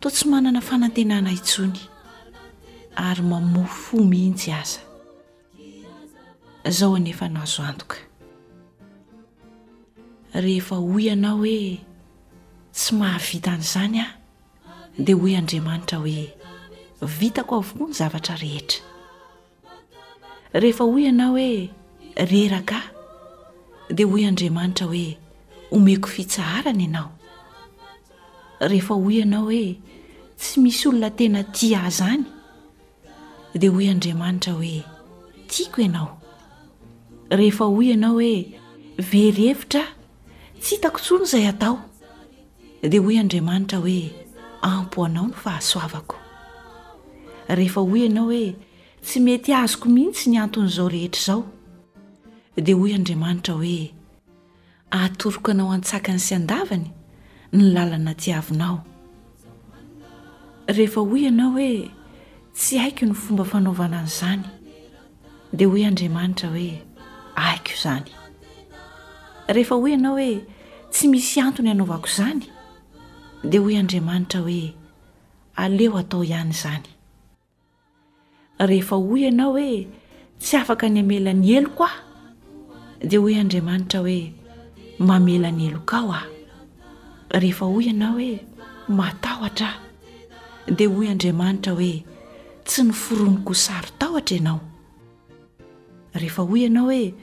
Toa tsy manana fanantenana intsony ary mamoa fo mihitsy aza. Izao anefa no azo antoka. Rehefa hoy ianao hoe tsy mahavita an'izany aho dia hoy Andriamanitra hoe vitako avokoa ny zavatra rehetra. Rehefa hoy ianao hoe, Reraka aho, dia hoy Andriamanitra hoe, Omeko fitsaharana ianao. Rehefa hoy ianao hoe, Tsy misy olona tena tia ahy izany, dia hoy Andriamanitra hoe, Tiako ianao. Rehefa hoy ianao hoe, Very hevitra aho, tsy hitako intsony izay hatao, Dia hoy Andriamanitra hoe, Ampo anao ny fahasoavako. Rehefa hoy ianao hoe, Tsy mety azoko mihitsy ny anton'izao rehetra izao. Dia hoy Andriamanitra hoe, Atoroko anao an-tsakany sy an-davany ny lalana tiavinao. Rehefa hoy ianao hoe, Tsy haiko ny fomba fanaovana an'izany. Dia hoy Andriamanitra hoe, Ahiko izany. Rehefa hoy ianao hoe, Tsy misy antony hanaovako izany, dia hoy Andriamanitra hoe, Aleo atao ihany izany. Rehefa hoy ianao hoe, Tsy afaka ny hamela ny heloko aho, dia hoy Andriamanitra hoe, Mamela ny helokao aho. Rehefa hoy ianao hoe, Matahotra aho, dia hoy Andriamanitra hoe, Tsy noforoniko ho saro-tahotra ianao. Rehefa hoy ianao hoe,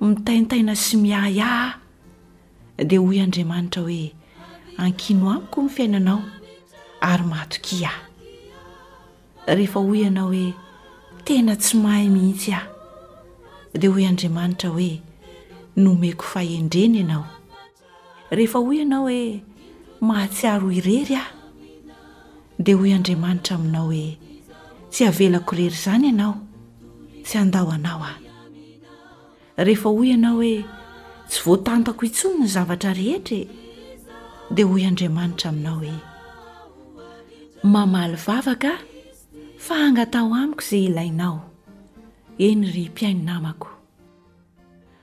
Mitaintaina sy miahiahy aho, dia hoy Andriamanitra hoe, Ankino amiko ny fiainanao ary matokia aho. Rehefa hoy ianao hoe, Tena tsy mahay mihitsy aho, dia hoy Andriamanitra hoe, Nomeko fahendrena ianao. Rehefa hoy ianao hoe, Mahatsiaro ho irery aho, dia hoy Andriamanitra aminao hoe, Tsy havelako irery izany ianao, tsy handao anao aho. Rehefa hoy ianao hoe, Tsy voatantako intsony ny zavatra rehetra e, dia hoy Andriamanitra aminao hoe, Mamaly vavaka aho, fa hangataho amiko izay ilainao. Eny ry mpihaino namako.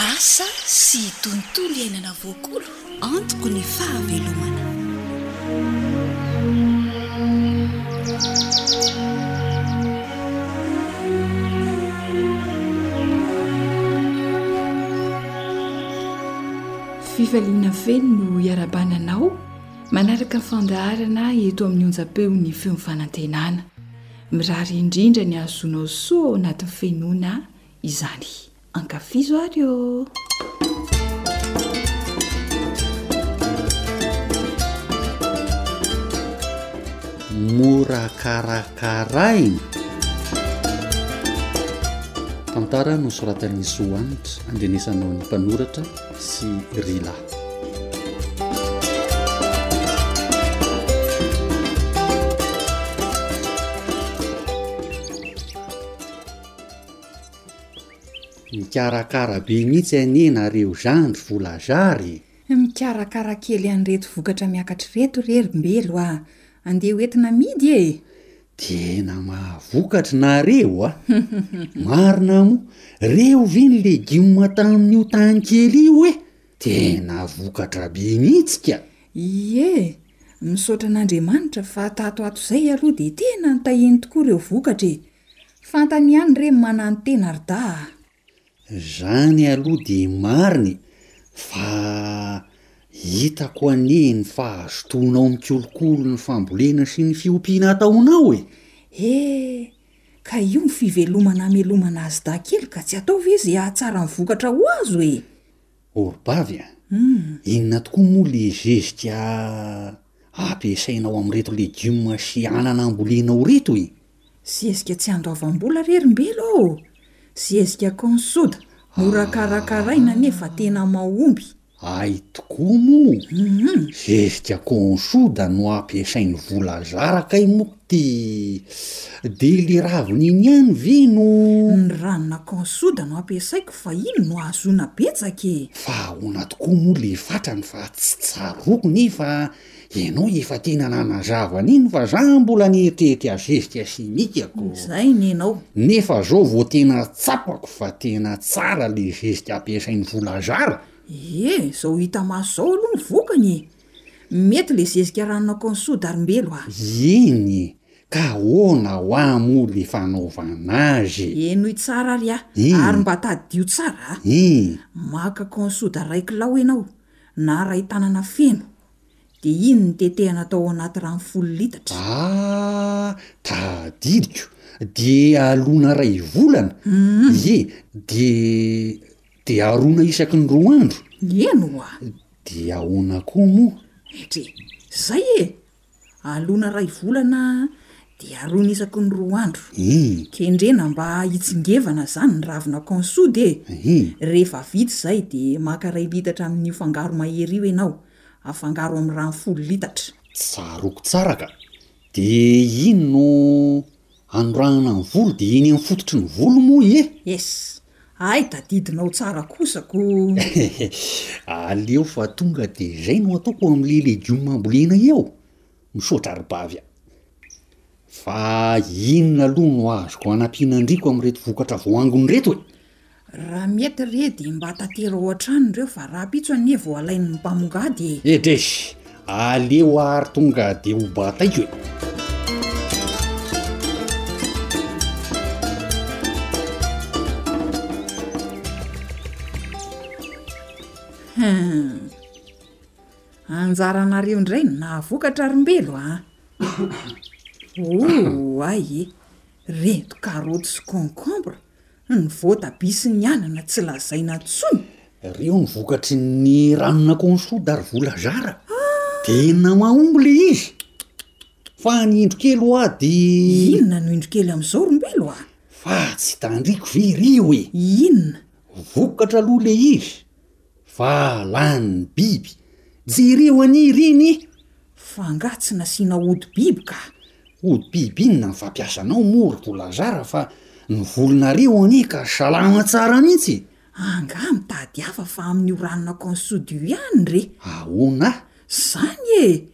Asa sy tontolo iainana voakolo antoko ny fahavelomana. Fifaliana feno no iarabananao. Manaraka ny fandaharana eto amin'ny onjam-peo ny feon'ny fanantenana. Mirary indrindra ny hahazoanao soa ao anatin'ny finoana izany. Ankafizo ary ô! mora karakaraina tantara nosoratan'i Zohanitra andrenesanao ny mpanoratra sy Rila. Mikarakara be mihitsy anie nareo zan ry vola zary e! Mikarakara kely an'ireto vokatra miakatra ireto re ry mbelo a! Andeha ho entina amidy e! Tena mahavokatry nareo a! Marina moa, reo ve ny legioma tamin'io tany kely io e! Tena vokatra be mihitsy ka! Ie, misaotra an'Andriamanitra fa tato ato izay aloha dia tena notahiny tokoa ireo vokatra e! Fantany ihany re ny manano tena ry dahy a! Zany aloha de marina e, fa hitako anie ny fahazotoanao mikolokolo ny fambolena sy ny fiompiana ataonao e! E! ka io ny fivelomana hamelomana azy dahakely ka tsy atao ve ze hahatsara ny vokatra ho azo e! Orbavy a! inona tokoa moa le zezika ampiasainao amin'ireto legioma sy anana ambolenao ireto e! Zezika tsy andoavam-bola re ry Mbelo ô! Zezika Consoda, mora karakaraina nefa tena mahomby. Hay tokoa moa! Zezika Consoda no ampiasain'ny vola zara kay moa ty! Dia ilay raviny iny ihany ve no. Ny ranona Consoda no ampiasaiko fa iny no ahazoana betsaka e! Fa ahoana tokoa moa ilay fatrany fa tsy tsaroako nefa Ianao efa tena nanazava an'iny fa za mbola nieritreritra azy zezika sy mika ko. Izay ny enao. Nefa zao vao tena tsapako fa tena tsara le zezika ampiasain'i Volazara. Ie, zao hita maso zao aloha ny vokany e! Mety le zezika ranona Consoudarimbelo a! Ieny e! Ka ahoana hoa moa le fanaovana azy e! Henoy tsara ary a! Ary mba tadidio tsara a! Maka Consouda ray kilao enao na ray tanana feno, dia iny ny tetehana atao ao anaty rano folo litatra. Ah! tadidiko, dia alona ray volana? Ie, dia dia arona isaky ny roa andro? Eny oa! Dia ahoana koa moa? Etri, zay e! Alona iray volana dia aroina isaky ny roa andro. Kendrena mba hitsingevana izany ny ravina consoude e! Rehefa vita izay dia maka iray litatra amin'io fangaro mahery io ianao, afangaro amin'ny rano folo litatra. Tsaroako tsara ka! Dia iny no. Anorahana ny volo de eny am fototry ny volo moa ie. Yes. Hay tadidinao tsara kosa ko. Aleo fa tonga de zay no ataoko am le legioma ambolena eo. Misaotra ry Bavy a. Fa inona aloha no azoko anampiana an-driako am reto vokatra voaangony reto e? Raha mety re dia mba tater ao an-trano ireo fa rahampitso anie vao alain'ny mpamongady e! Edrey! Aleo ary tonga dia ho bataiko e! Hum! Anjaranareo indray ny nahavokatra ry Mbelo a! Ooh! Ay e! Reto karoty sy concombre Ny voatabia sy ny anana tsy lazaina intsony. Reo ny vokatry ny ranona consoude ary vola zara. Tena mahomby le izy. Fa ny indro kely hoa dia. Inona no indro kely amizao ry mbilo a? Fa tsy tandriko ve reo e? Inona? Vokatra aloha le izy. Fa lany ny biby. Jereo anie ireny e! Fa angaha tsy nasiana hodi-biby ka? Hodi-biby inona no fampiasanao moa ry Boulazar fa ny volonareo anie ka salama tsara mihitsy e! Angaha mitady hafa fa amin'io ranona Consoud io ihany re? Ahoana? Zany e!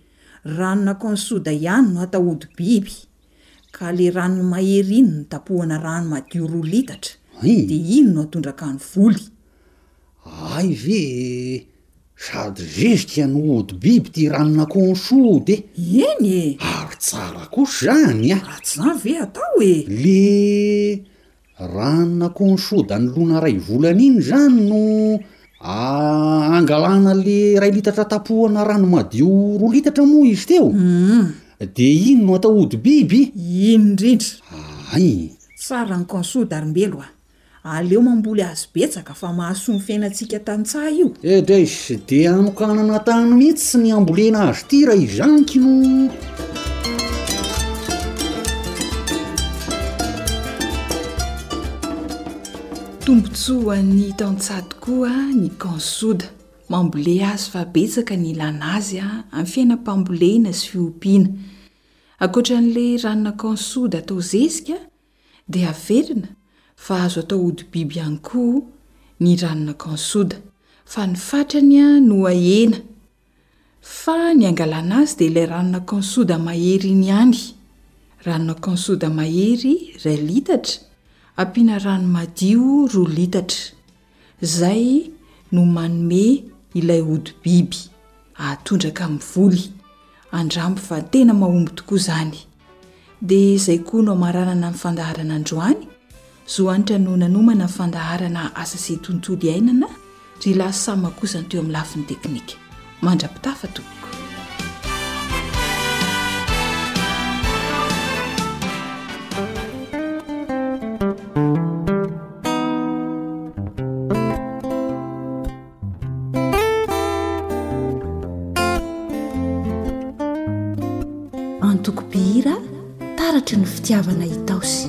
Ranona Consoud ihany no atao hodi-biby. Ka le ranon'ny mahery iny no tapohana rano madio roa litatra dia iny no atondraka ny voly. Hay ve e! Sady zezika no ody biby ty ranon'akohon'ny sody e! Eny e! Ary tsara kosa zany a! Ratsy zany ve atao e! Le ranon'akohon'ny sody an'i Lona Raivolana iny zany no angalana le iray litatra tapohana rano madio roa litatra moa izy teo? Hum. De iny no atao ody biby? Iny indrindra. Hay. Tsara ny consou d'armbelo a! Aleo mamboly azy betsaka fa mahasoa ny fiainantsika tantsaha io. Edeish, dia hanokanana tany mihitsy ny hambolena azy ity raha izany kinoa. Tombontsoa ho an'ny tantsaha tokoa ny Camp Sud. Mambole azy fa betsaka ny ilana azy amin'ny fiainam-pambolena sy fiompiana. Ankoatra an'ilay ranona Camp Sud atao zezika dia averina fa azo atao hodi-biby ihany koa ny ranon'akany soda fa ny fatrany no ahena fa ny angalana azy dia ilay ranon'akany soda mahery iny ihany, ranon'akany soda mahery iray litatra ampiana rano madio roa litatra. Izay no manome ilay hodi-biby ahatondraka amin'ny voly, andramby fa tena mahomby tokoa izany. Dia izay koa no amaranana ny fandaharana androany, zo anitra no nanomana ny fandaharana asa sy tontolo iainana ry Lahy Sama kosa teo amin'ny lafiny teknika. mandra-pitafa tompoko antoko pihira taratry ny fitiavana itaosy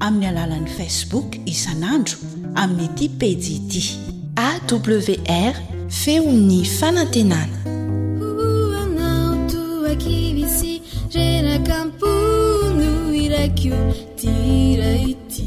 amin'ny alalan'ny Facebook isan'andro amin'ity pejy ity. AWR, Feon'ny fanantenana. Ho anao toa kivy sy reraka am-po no irako ity hira ity.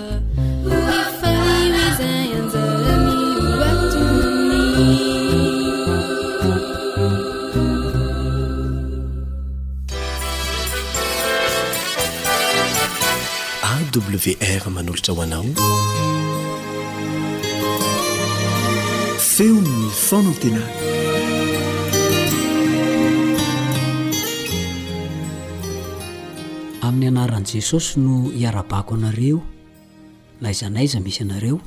wr manolotra ho anao feon'ny fonantena Amin'ny anaran'i Jesosy no iarabako anareo na aiza na aiza misy anareo,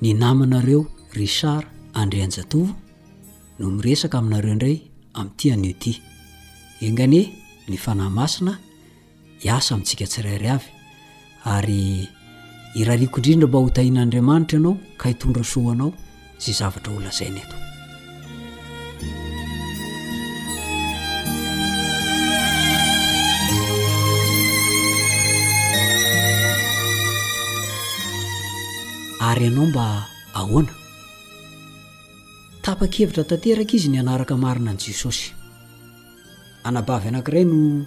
ny namanareo Richard Andrianjatovo no miresaka aminareo indray amin'ity anio ity. Enganie ny Fanahy Masina hiasa amintsika tsirairay avy. ary irariako indrindra mba ho tahin'Andriamanitra ianao ka hitondra soa ho anao izay zavatra ho lazaina eto ary ianao mba ahoana tapa-kevitra tanteraka izy ny hanaraka marina an'i jesosy anabavy anankiray no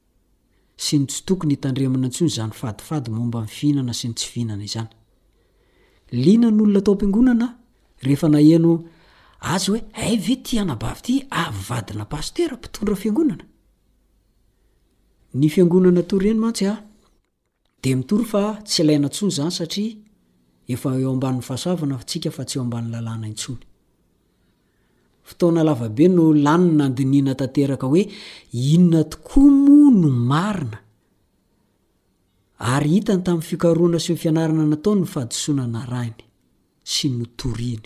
sy ny tsy tokony hitandremana intsony izany fadifady momba ny fihinana sy ny tsy fihinana izany. Liana ny olona tao am-piangonana rehefa naheno azy hoe hay ve ity anabavy ity avy vadina pasitera mpitondra fiangonana? Ny fiangonana toa ireny mantsy an! Dia mitory fa tsy ilaina intsony izany satria efa eo ambanin'ny fahasoavana antsika fa tsy eo ambanin'ny lalàna intsony. Fotoana lava be no lany nandinihina tanteraka hoe inona tokoa moa no marina. Ary hitany tamin'ny fikarohana sy ny fianarana nataony ny fahadisoana narahiny sy notoriany.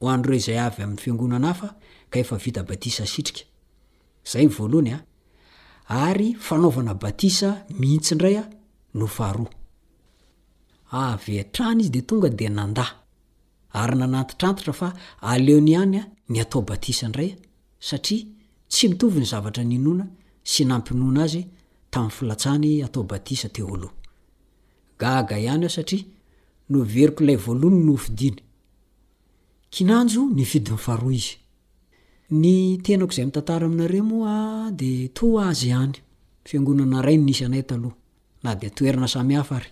ho an'ireo izay avy amin'ny fiangonana hafa ka efa vita batisa asitrika. Izay ny voalohany a. Ary fanaovana batisa mihitsy indray a no faharoa. Avy hatrany izy dia tonga dia nandà ary nanantitrantitra fa aleony ihany ny atao batisa indray satria tsy mitovy ny zavatra ninoana sy nampinoana azy tamin'ny filatsany atao batisa teo aloha. Gaga ihany aho satria noveriko ilay voalohany nofidiany Kinanjo nifidy ny faharoa izy. Ny tenako izay mitantara aminareo moa dia toa azy ihany. Fiangonana iray no nisy anay taloha, na dia toerana samy hafa ary.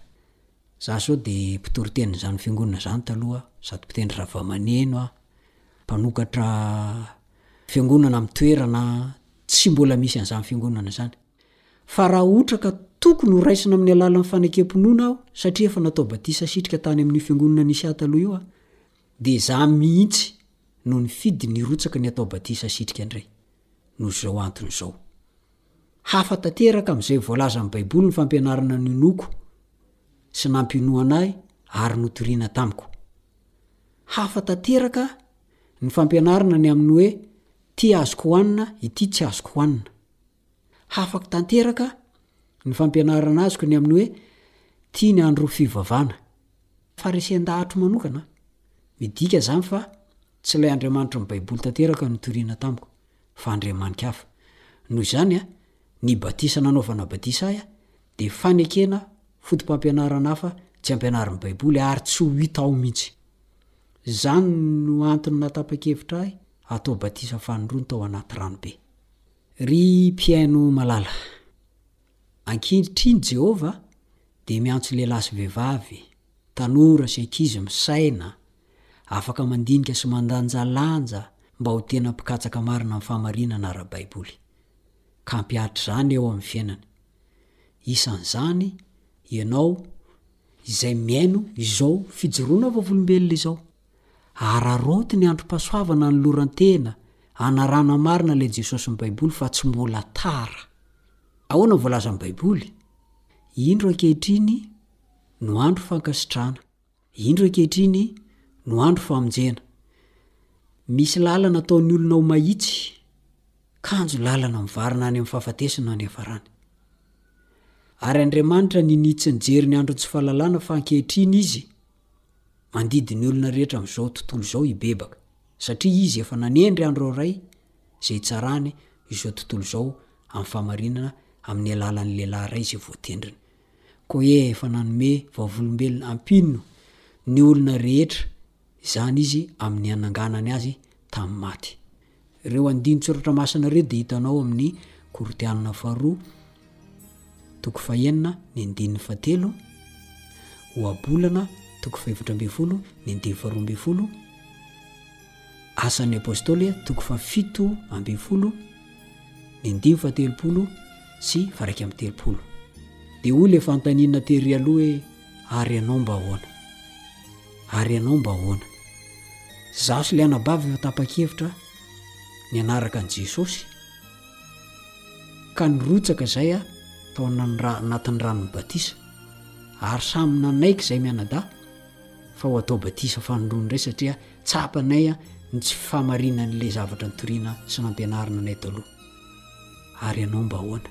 Izaho izao dia mpitory tenin'izany fiangonana izany taloha aho, sady mpitendry zavamaneno aho. Mpanokatra fiangonana amin'ny toerana tsy mbola misy an'izany fiangonana izany. Fa raha ohtra ka tokony ho raisina amin'ny alalan'ny fanekem-pinoana aho satria efa natao batisa sitrika tany amin'io fiangonana nisy ahy taloha io aho, dia izaho mihitsy no nifidy ny hirotsaka ny hatao batisa sitrika indray, noho izao antony izao. Hafa tanteraka amin'izay voalazan'ny Baiboly ny fampianarana ninoako sy nampinoana ahy ary notoriana tamiko. Hafa tanteraka ny fampianarana ny amin'ny hoe ity azoko hohanina, ity tsy azoko hohanina. Hafako tanteraka ny fampianarana azoko ny amin'ny hoe tia ny andro fivavana. Farisen-dahatro manokana aho. Midika izany fa tsy ilay Andriamanitry ny Baiboly tanteraka no itoriana tamiko, fa andriamani-kafa. Noho izany, ny batisa nanaovana batisa ahy dia fanekena foto-pampianarana hafa tsy ampianarin'ny Baiboly ary tsy ho hita ao mihitsy. Izany no antony nahatapa-kevitra ahy hatao batisa fanindroany tao anaty ranobe. Ry mpihaino malala, ankehitriny Jehovah dia miantso lehilahy sy vehivavy, tanora sy ankizy misaina, afaka mandinika sy mandanjalanja mba ho tena mpikatsaka marina amin'ny fahamarinana ara-baiboly, ka hampihatra izany eo amin'ny fiainany. Isan'izany ianao izay mihaino izao fijoroana vavolombelona izao. Araraoty ny androm-pahasoavana anoloran-tena anarana marina ilay Jesosin'ny Baiboly fa tsy mbola tara. Ahoana no voalazan'ny Baiboly? Indro ankehitriny no andro fankasitrahana. Indro ankehitriny no andro famonjena. Misy lalana ataon'ny olona ho mahitsy, kanjo lalana mivarina any amin'ny fahafatesana ny hafarany. Ary Andriamanitra ninia tsy nijery ny andron'ny tsy fahalalana fa ankehitriny Izy Mandidy ny olona rehetra amin'izao tontolo izao i Bebaka, satria izy efa nanendry an'ireo Ray izay hitsarany izao tontolo izao amin'ny fahamarinana amin'ny alalan'ny lehilahy iray izay voatendriny. Koa he efa nanome vavolombelona ampino ny olona rehetra izany izy amin'ny hananganany azy tamin'ny maty. Ireo andinin-tsoratra masina ireo dia hitanao ao amin'ny Korintianina faharoa, toko fahenina, ny andininy fahatelo, Ohabolana, toko fahefatra ambin'ny folo, ny andininy faharoa ambin'ny folo, Asan'ny Apôstôly, toko fahafito ambin'ny folo, ny andininy fahatelopolo sy faharaika amby telopolo. Dia hoy ilay fanontaniana tery aloha hoe ary ianao mba ahoana? Ary ianao mba ahoana? Izaho sy ilay anabavy efa tapa-kevitra ny hanaraka an'i Jesosy, ka nirotsaka izay tao anatin'ny ranon'ny batisa, ary samy nanaiky izahay mianadahy fa ho atao batisa fanoloana indray satria tsapanay ny tsy fahamarinan'ilay zavatra nitoriana sy nampianarina anay taloha. Ary ianao mba ahoana?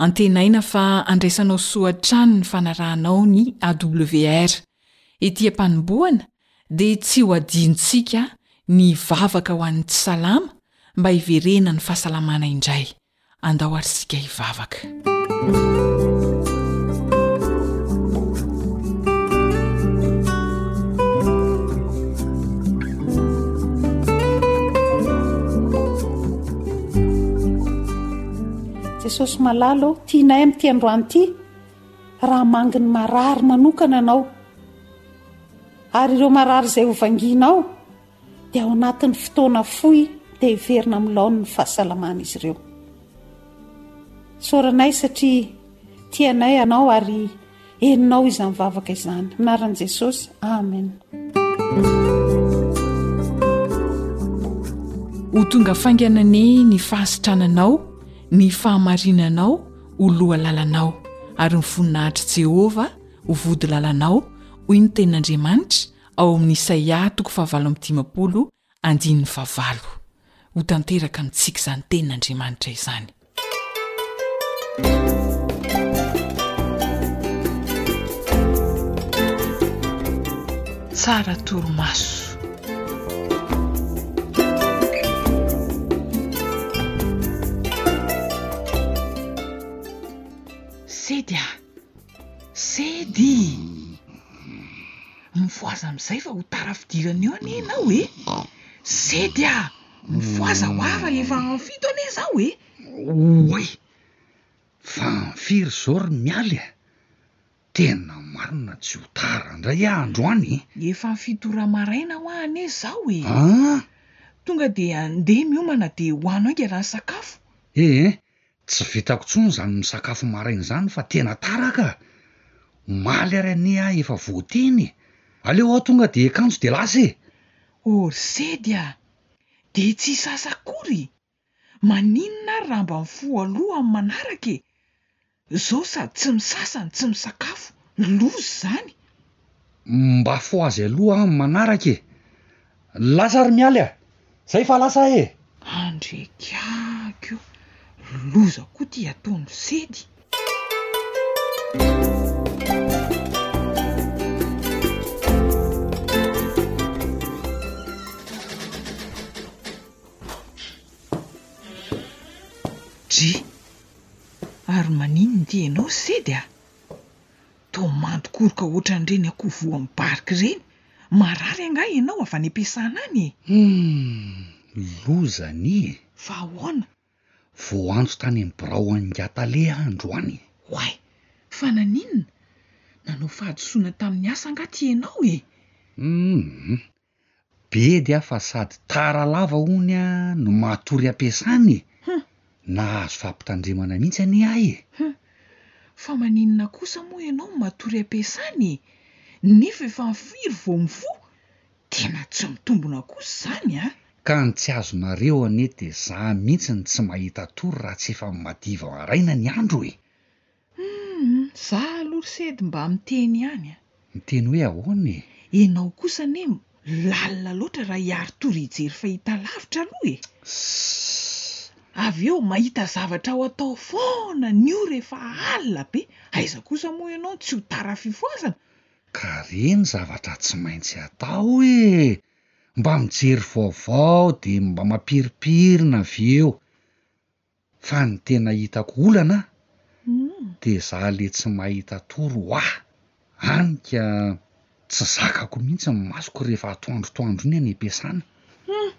Antenaina fa handraisanao soa hatrany ny fanarahanao ny AWR. Ety am-panombohana, dia tsy ho adinontsika ny hivavaka ho an'ny tsy salama mba hiverena ny fahasalamana indray. Andao àry isika hivavaka. Jesosy malala ô, tianay amin'ity androany ity raha hamangy ny marary manokana Ianao. Ary ireo marary izay hovangianao dia ao anatin'ny fotoana fohy dia heverina amin'ny laoniny ny fahasalaman'izy ireo. Isaoranay satria tianay Ianao ary Henonao izany vavaka izany. Anaran'i Jesosy. Amen. Ho tonga faingana anie ny fahasitrananao, ny fahamarinanao ho loha lalanao, ary ny voninahitr'i Jehovah ho vodilalanao, hoy ny tenin'Andriamanitra ao amin'ny Isaia toko fahavalo amby dimampolo Andininy fahavalo. Ho tanteraka amintsika izany tenin'Andriamanitra izany. Tsara torimaso. Sedy a! Sedy! Mifohaza amin'izay fa ho tara fidirana eo anie ianao e! Sedy a! Mifohaza ho aho fa efa en fito anie izao e! Oay! Fa en firy izao ry Mialy a! Tena marina tsy ho tara indray aho androany e! Efa en fito ora maraina hoa anie izao e! An! Tonga dia andeha miomana dia ho ano haingana ny sakafo! Ee, Tsy vitako intsony izany misakafo maraina izany fa tena tara ka! Omaly ary anie aho efa voateny e! Aleo aho tonga dia hiakanjo dia lasa e! Orsedy a! Dia tsy hisasa akory? Maninona ary raha mba mifoha aloha amin'ny manaraka e! Izao sady tsy misasa no tsy misakafo, loza izany! Mba fo azy aloha an manaraka e! Lasa ry Mialy a! Zay fa lasa e! Andre kiaky o! Loza koa ty ataon'i Sedy. Dry! Ary maninona ity ianao Sedy a! Toa mandokoroka ohatran'ireny akoho voan'ny barika ireny, marary angaha ianao avy any am-piasana any e? Humm! Loza anie e! Fa ahoana? Vao antso tany amin'ny birao an'Ingatalè aho androany. Oay! Fa naninona? Nanao fahadisoana tamin'ny asa angaha ty ianao e? Humm! Bedy a fa sady tara lava hono a no matory ampiasana e! Nahazo fampitandremana mihitsy anie ahy e! Hum! Fa maninona kosa moa ianao no matory ampiasana e! Nefa efa firy vao mifoha? Tena tsy mitombona kosa izany an! Ka ny tsy azonareo anie dia za mihitsy no tsy mahita tory raha tsy efa madiva maraina ny andro e! Humm, za aloha ry sedy mba miteny ihany a! Miteny hoe ahoana e? Enao kosa anie lalina loatra raha i Arthur hijery fahitalavitra aloha e! Sss. Avy eo mahita zavatra ao atao foana ny ora efa alina be, aiza kosa moa ianao no tsy ho tara fifohazana? Ka re ny zavatra tsy maintsy atao e! Mba mijery vaovao dia mba mampiripirina avy eo. Fa ny tena hitako olana dia za le tsy mahita tory wah! any ka tsy zakako mihitsy ny masoko rehefa atoandro toandro iny any am-piasana. Humm!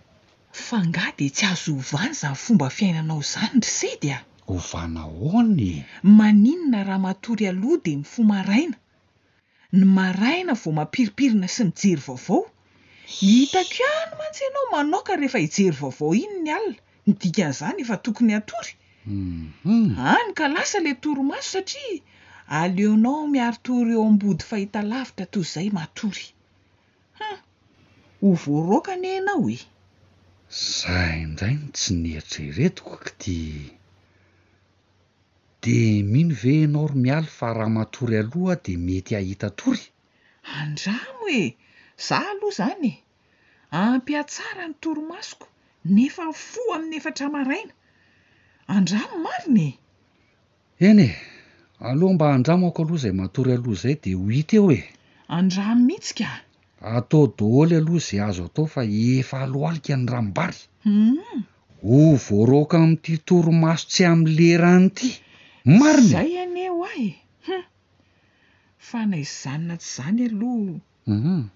Fa angaha dia tsy azo ovana izany fomba fiainanao izany ry sedy a! Ovana ahoana e? Maninona raha matory aloha dia mifoha maraina? ny maraina vao mampirimpirina sy mijery vaovao, hitako ihany mantsy ianao manaoka rehefa hijery vaovao iny ny alina, ny dikan'izany efa tokony hatory, hany ka lasa ilay torimaso satria aleonao miaritory eo am-body fahitalavitra toy izay matory. Hum, ho voaroaka anie ianao e! Za indray no tsy nieritreretiko k'ty. De mino ve enao ry mialy fa raha matory aloha de mety ahita tory? Andramo e! Za aloha zany e! Ampiatsara ny torimasoko nefa mifoha amin'ny efatra maraina. Andramo marina e! Eny e! Aleo mba andramako aloha izay matory aloha izay dia ho hita eo e! Andramo mihitsy ka! Atao doholy aloha ze azo atao fa efa alohalika ny rambary. Humm. Ho voaraoka amin'ity torimaso tsy amin'ny lerany ity. Marina e! Zay anie hoa e! Hum. Fa na izany na tsy izany aloha,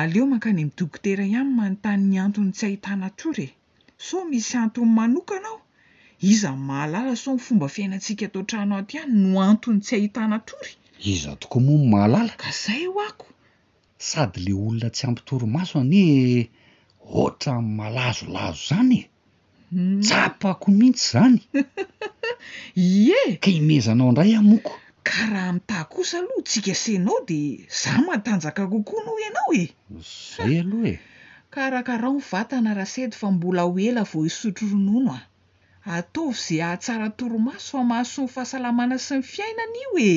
aleo mankany amin'ny dokotera ihany manontany ny antony tsy ahitana tory e! Sao misy antony manokana ao? Iza no mahalala sao ny fomba fiainantsika ato an-trano ato ihany no antony tsy ahitana tory? Iza tokoa moa no mahalala? Ka zay ho ako! Sady le olona tsy ampy torimaso anie ohatran'ny malazolazo izany e! Tsapako mihitsy izany! Ie! Ka imezanao indray aho moko! Ka raha mitaha kosa aloha tsika sy enao dia za matanjaka kokoa noho enao e! Zay aloha e! Karakarao ny vatana Rasedy fa mbola ho ela vao hisotro ronono a! Ataovy ze hahatsara torimaso fa mahasoa ny fahasalamana sy ny fiainana io e!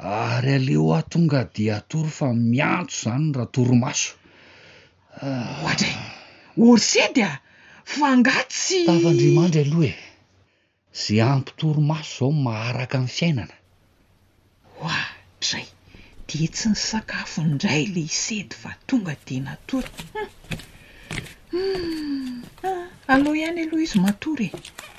Ary aleo aho tonga dia hatory fa miantso zany ny ra-torimaso. Ohatra e! Orsay dia fa angaha tsy. Tavan-driamandry aloha e! Ze ampy torimaso zao maharaka ny fiainana. Ohatray! Dia tsy nisakafo indray le i Sedy fa tonga dia natory. Hum! Hum! Aleo ihany aloha izy matory e!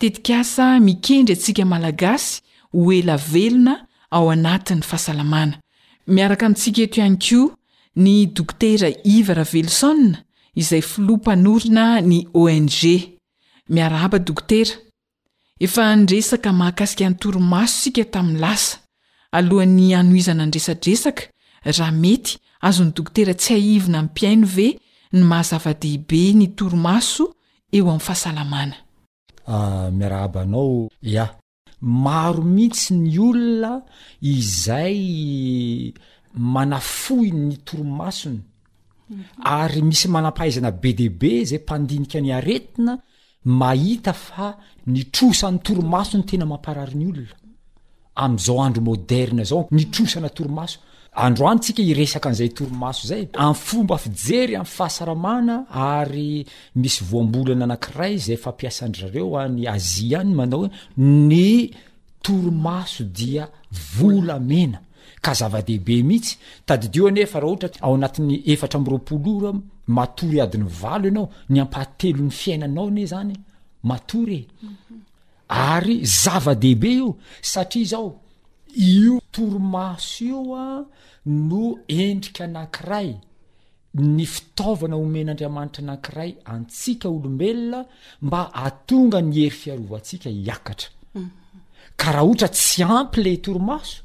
Tetikasa mikendry antsika Malagasy ho ela velona ao anatin'ny fahasalamana. Miaraka amintsika eto ihany koa ny Dokotera Iva Raveloson izay filoha mpanorina ny ONG. Miarahaba Dokotera. Efa niresaka mahakasika ny torimaso isika tamin'ny lasa. Alohan'ny hanohizana ny resadresaka, raha mety, azon'ny Dokotera tsiahivina ampihaino ve ny maha zava-dehibe ny torimaso eo amin'ny fahasalamana. Miarahaba anao ya. Maro mihitsy ny olona izay manafohy ny torimasony ary misy manam-pahaizana be dia be izay mpandinika ny aretina mahita fa ny trosa ny torimaso no tena mamparary ny olona. Amin'izao andro moderna izao, ny trosana torimaso. Androany tsika hiresaka an'izay torimaso izay, amin'ny fomba fijery amin'ny fahasaramana ary misy voambolana anankiray izay fampiasan-dry zareo any Azia any manao hoe ny torimaso dia volamena ka zava-dehibe mihitsy. Tadidio anefa raha ohatra ao anatin'ny efatra amby roapolo ora matory adiny valo ianao, ny ampahatelon'ny fiainanao anie izany matory e! Ary zava-dehibe io satria izao, io torimaso io no endrika anankiray, ny fitaovana omen'Andriamanitra anankiray antsika olombelona mba hahatonga ny hery fiarovantsika hiakatra. Ka raha ohatra tsy ampy le torimaso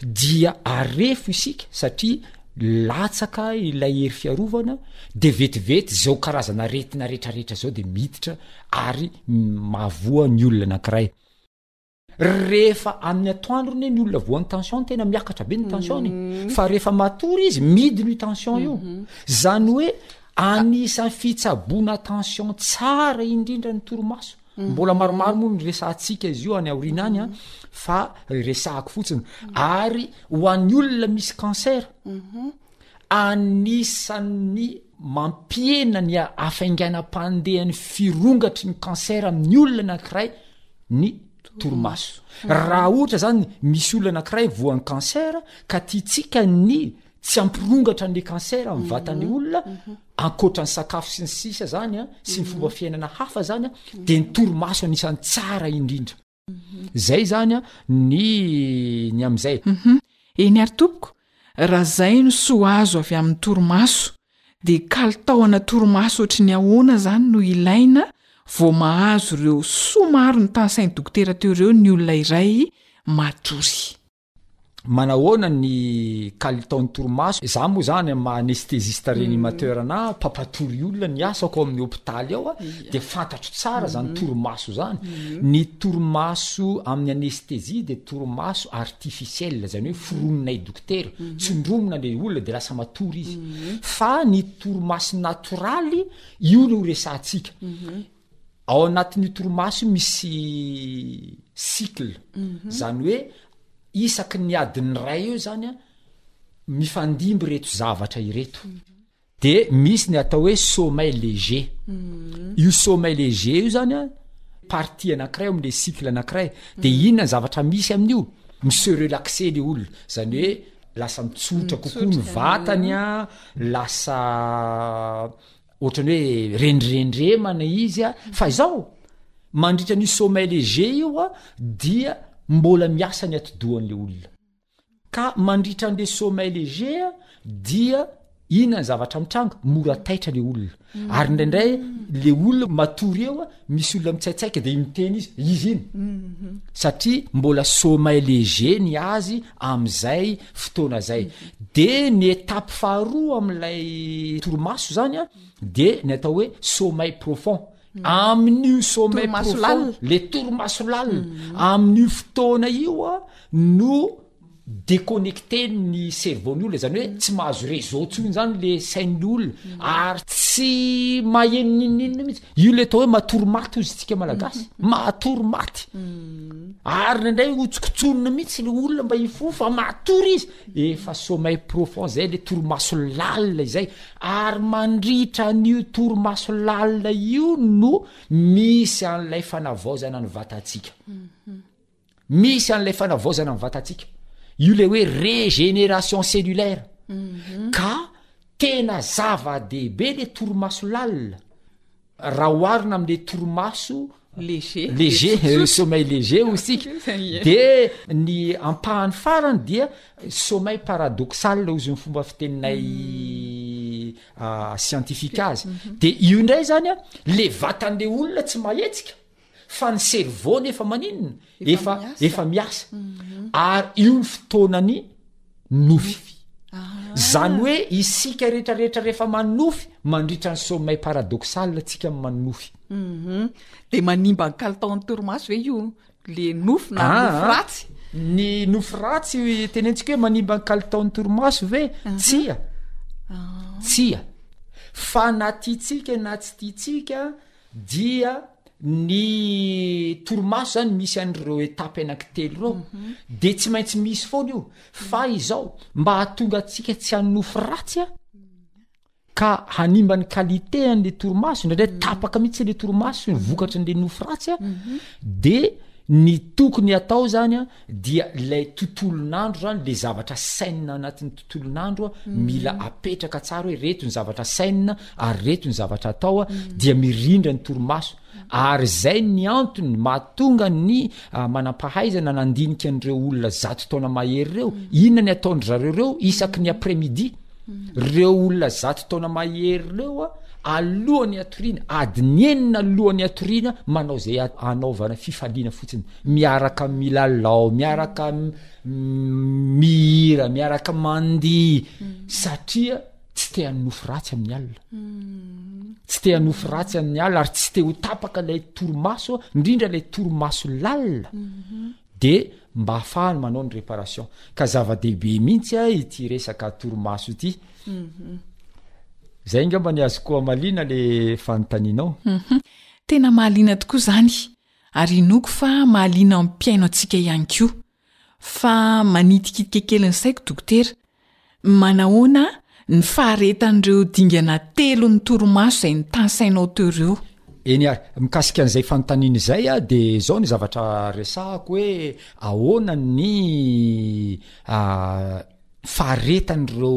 dia arefo isika satria latsaka ilay hery fiarovana de vetivety zao karazana aretina retraretra zao de miditra ary mahavoa ny olona anankiray. Rehefa amin'ny atoandro anie ny olona voan'ny tension tena miakatra be ny tension e. Mhm. Fa rehefa matory izy midina io tension io. Mhm. Zany hoe anisan'ny fitsaboana tension tsara indrindra ny torimaso. Mhm. Mbola maromaro moa ny resahantsika izy io any aoriana any a fa resahako fotsiny. Ary ho an'ny olona misy cancer. Anisan'ny mampihena ny hafainganam-pandehan'ny firongatry ny cancer amin'ny olona anankiray ny torimaso. Raha ohatra izany misy olona anankiray voan'ny cancer ka tiantsika ny tsy hampirongatra an'le cancer amin'ny vatan'le mhm. olona, mhm. ankoatra ny sakafo sy ny sisa zany a, sy ny fomba mhm. fiainana hafa zany a, de ny torimaso anisan'ny tsara indrindra. zay zany a ny ny am'izay mhm. eny ary tompoko raha zay no soa azo avy amin'ny torimaso de kalitaoana torimaso ohatry ny ahoana zany no ilaina vao mahazo ireo soa maro ny tany sainy dokotera teo ireo ny olona iray matory manahoana ny kalitaon'ny torimaso za moa zany am maha anestésiste mm. réanimateur na mpampatory olona ny asako ao amin'ny hôpitaly ao a de fantatro tsara zany mm. torimaso zany mm. ny torimaso amin'ny anesthésie de torimaso artificiel zany hoe foroninay dokotera tsindromina le olona de lasa matory izy fa ny torimaso natoraly io no resantsika Ao anatin'io torimaso io misy cycle, zany hoe isaky ny adin'ny ray eo zany a, mifandimby ireto zavatra ireto, de misy ny atao hoe sommeil léger, io sommeil léger io zany a partie anakiray ao amle cycle anakiray, de inona ny zavatra misy amin'io? mi-se relaxer le olona, zany hoe lasa mitsotra kokoa ny vatany a, lasa Ohatrany hoe rendrendremana izy a fa izao mandritra an'io sommeil léger io a dia mbola miasa ny atidohan'le olona ka mandritra an'le sommeil léger a dia inona ny zavatra mitranga mora taitra le olona ary indraindray le olona matory eo a Misy olona mitsaitsaika dia iny teny izy, izy iny. Satria mbola sommeil léger ny azy amin'izay fotoana izay. Dia ny étape faharoa amin'ilay torimaso izany an, dia ny atao hoe sommeil profond. Amin'io sommeil profond, le torimaso lalina, amin'io fotoana io an no. Déconnecté ny cerveau ny olona zany hoe tsy mahazo réseau tsony zany le sain'ny olona ary tsy maheno ninoninona mihitsy io le atao hoe matory maty ozy tsika malagasy matory maty ary nandray hotsokotsonina mihitsy le olona mba hifo fa matory izy efa sommeil profond zay le torimaso lalina izay ary mandritra an'io torimaso lalina io no misy an'ilay fanavaozana ny vatantsika Misy an'ilay fanavaozana ny vatantsika. Io le hoe régénération cellulaire. Mhm. Ka tena zava-dehibe le torimaso lalina. Raha oharina am'le torimaso léger léger euh, sommeil léger ho isika de ny ampahany farany dia sommeil paradoxal ozy ny fomba fiteninay mm. ah, scientifique azy mm-hmm. de io indray zany a le vatan'le olona tsy mahetsika fa ny cerveau ny efa maninona efa efa miasa mhm. ary io ny fotoanany nofy zany hoe isika retraretra rehefa manofy mandritra ny somay paradoxal tsika manofy mhm. de manimba ny kalitao an'ny toromaso ve io le nofy na ah, nofy ah. ratsy ny nofy ratsy tenentsika hoe manimba ny kalitao ny toromaso ve mhm. tsia ah. tsia fa na titsika na tsy titsika dia ny torimaso zany misy an'ireo etapy anankitelo ireo mhm. de tsy maintsy misy foana io fa izao mba hahatonga atsika tsy hanofy ratsy a ka hanimba ny qualité an'le torimaso indraindray mhm. tapaka mihitsy le torimaso ny mhm. vokatry n'le nofy ratsy a de ny tokony atao zany a dia ilay tontolon'andro zany le zavatra sainina anatin'ny tontolon'andro a mm. mila apetraka tsara hoe reto ny zavatra sainina ary reto ny zavatra atao a mm. dia mirindra ny toromaso ary zay ny antony mahatonga ny ah, manampahaizana nandinika an'ireo olona zato taona mahery ireo mm. inona ny ataondry zareo reo isaky ny après midi reo olona zato taona mahery reo a alohan'ny atoriana adiny enina alohan'ny atoriana manao zay anaovana fifaliana fotsiny miaraka milalao miaraka mihira miaraka mandiha mm. satria tsy te han'ny nofo ratsy amin'ny alina mm. tsy te han'ny nofo ratsy amin'ny alina ary tsy te ho tapaka ilay toromaso indrindra ilay toromaso lalina mm-hmm. dia mba hahafahany manao ny réparation ka zava-dehibe mihitsy a ity resaka torimaso ity zay angamba ny azoko hamaliana le fanontanianao mhm. tena mahaliana tokoa zany ary inoko fa mahaliana ampiaino antsika ihany koa fa manitikitika kely ny saiko dokotera Manahoana ny faharetan'ireo dingana telo ny torimaso izay notansainao teo ireo? Eny ary, mikasika an'izay fanontaniana izay dia izao ny zavatra resahako hoe ahoana ny faharetan'ireo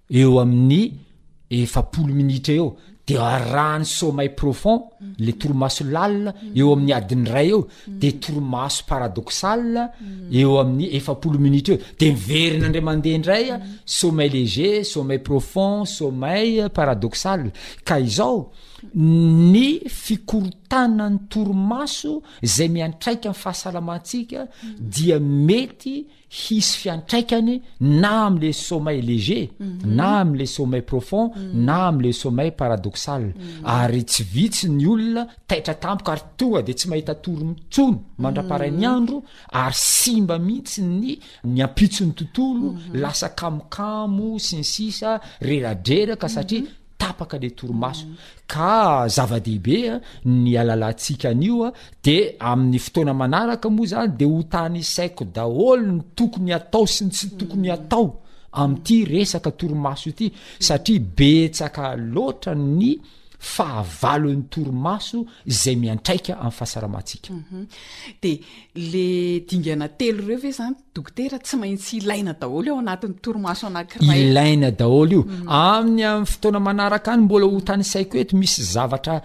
eo amin'ny efapolo minitra eo de arahany sommeil profond le torimaso lalina eo amin'ny adiny iray eo de torimaso paradoxal eo amin'ny efapolo minitra eo de miverina ndray mandeha indray a sommeil léger sommeil profond sommeil paradoxal ka izao ny fikorontanan'ny torimaso zay miantraika amin'ny fahasalamantsika dia mety hisy fiantraikany na amle sommeil léger mhm. na amle sommeil profond mhm. na amle sommeil paradoxal mhm. ary tsy vitsy ny olona taitra tampoka ary toa de tsy mahita tory mitsony mandraparain'ny andro ary simba mihitsy ny ny ampitson'ny tontolo lasa kamokamo sy ny sisa reradreraka satria tapaka le torimaso ka zava-dehibe a ny alalantsika an'io a de amin'ny fotoana manaraka moa zany de ho tany isaiko daholo ny tokony atao sy ny tsy tokony atao amin'ity resaka torimaso ity satria betsaka loatra ny fahavalon'ny torimaso izay miantraika amin'ny fahasaramatsika mhm. de le dingana telo reo ve zany Dokotera, tsy maintsy ilaina daholo eo anatin'ny torimaso anankiray. Ilaina daholo io. Mm. Amin'ny amin'ny fotoana manaraka any mbola ho tanisaiko eto misy zavatra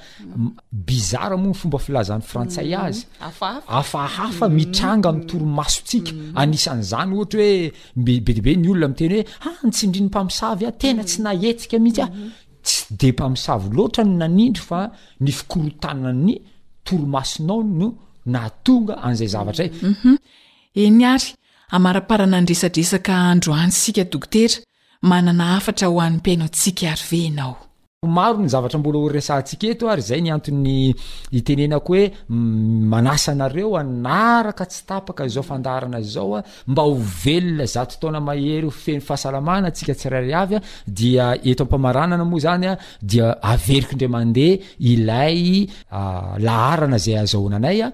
bizara moa ny fomba filazan'ny frantsay mm. azy. Afahafa mm. mitranga amin'ny torimasontsika. Anisan'izany ohatra hoe be dia be ny olona miteny hoe ha ah, nitsindrin'ny mpamosavy a tena tsy nahetsika mihitsy a. Mm-hmm. Tsy dia mpamosavy loatra ny nanindry fa ny fikorotanan'ny torimasonao no nahatonga an'izay zavatra zay. Mm-hmm. Eny ary, amaraparana ny resadresaka androany isika Dokotera, manana hafatra ho an'ny mpihainoantsika ary ve ianao? Maro ny zavatra mbola ho resahantsika eto ary izay ny antony itenenako hoe manasa anareo hanaraka tsy tapaka izao fandaharana izao mba ho velona zato taona mahery ho feno fahasalamana antsika tsirairay avy dia eto am-pamaranana moa izany dia averiko indray mandeha ilay laharana izay azahoana anay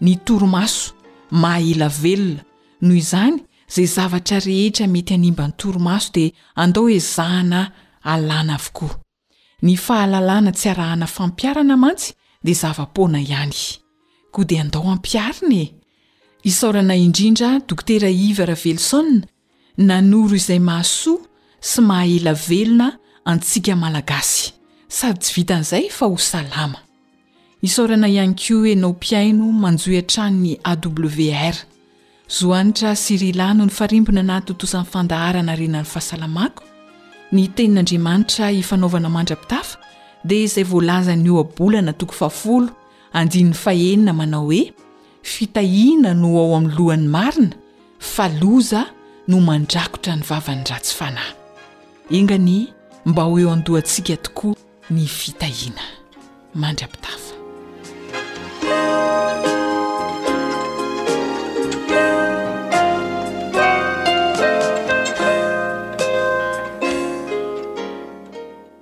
ny torimaso maha ela velona, noho izany izay zavatra rehetra mety hanimba ny torimaso dia andao ezahana alana avokoa. Ny fahalalana tsy arahana fampiharana mantsy dia zava-poana ihany. Koa dia andao ampiharina e! Isaorana indrindra Dokotera Yves Raveloson nanoro izay mahasoa sy maha ela velona antsika Malagasy sady tsy vitan'izay fa ho salama. Isaorana ihany koa enao mpihaino manjohy hatrany ny AWR. Zohanitra sy Rila no nifarimbona nahatontosany fandaharana harena ny fahasalamako, ny tenin'Andriamanitra ifanaovana mandra-pitafa dia izay voalazan'ny ohabolana toko fahafolo andininy fahenina manao hoe, Fitahiana no ao amin'ny lohan'ny marina fa loza no mandrakotra ny vavan'ny ratsy fanahy. Enga anie mba ho eo an-dohantsika tokoa ny fitahiana. Mandrapitafa.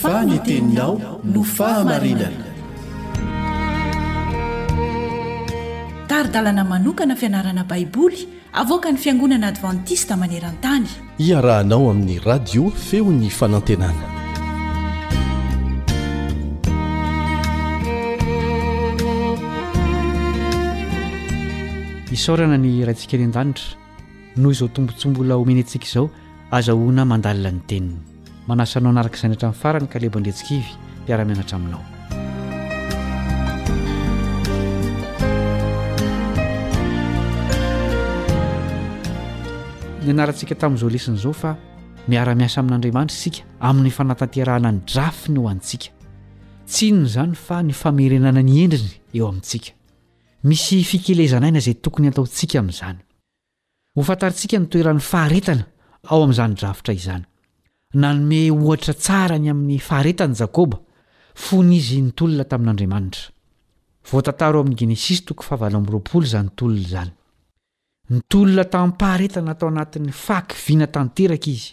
fa ny teninao no fahamarinana tari-dalana manokana fianarana baiboly avoaka ny fiangonana advantista maneran-tany Iarahanao amin'ny radio feon'ny fanantenana. Isaorana ny Raintsika any an-danitra noho izao tombontsoa mbola omeny antsika izao, azahoana mandalina ny teniny. Manasa anao hanaraka izany hatramin'ny farany i Kalebo Andriantsikivy, mpiara-mianatra aminao. Nianarantsika tamin'izao lesona izao fa miara-miasa amin'Andriamanitra isika amin'ny fanatanterahana ny drafiny ho antsika. Tsy inona izany fa ny famerenana ny endriny eo amintsika. Misy fikelezan'aina izay tokony hataontsika amin'izany. Hofantarintsika ny toeran'ny faharetana ao amin'izany drafitra izany. Nanome ohatra tsara ny amin'ny faharetany Jakoba, fony izy nitolona tamin'Andriamanitra. Voatantara ao amin'ny Genesisy toko fahavalo amby roapolo izany tolona izany. Nitolona tamim-paharetana tao anatin'ny fahakiviana tanteraka izy.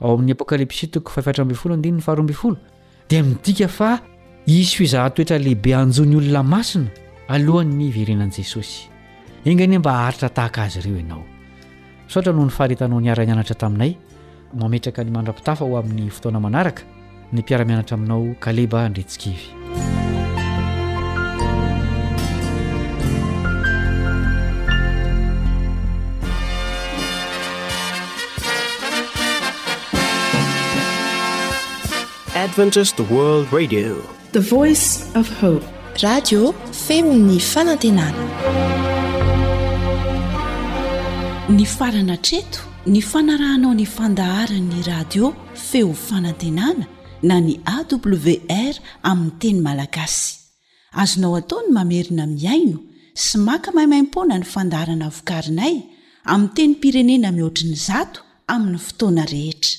Ao amin'ny Apokalypsy toko fahefatra ambin'ny folo andininy faharoa ambin'ny folo dia midika fa hisy fizahatoetra lehibe hanjo ny olona masina alohan'ny hiverenan'i Jesosy. Enga anie mba haharitra tahaka azy ireo ianao. Misaotra noho ny faharetanao niara-nianatra taminay. Mametraka ny mandra-pitafa ho amin'ny fotoana manaraka. ny mpiara-mianatra aminao Kaleba Andritsikivy. Adventist World Radio The voice of hope. Radio feo ny fanantenana. Nifarana hatreto ny fanarahanao ny fandaharan'ny radio feo fanantenana na ny AWR amin'ny teny malagasy. Azonao atao ny mamerina mihaino sy maka maimaimpoana ny fandaharana vokarinay amin'ny tenim-pirenena mihoatry ny zato amin'ny fotoana rehetra.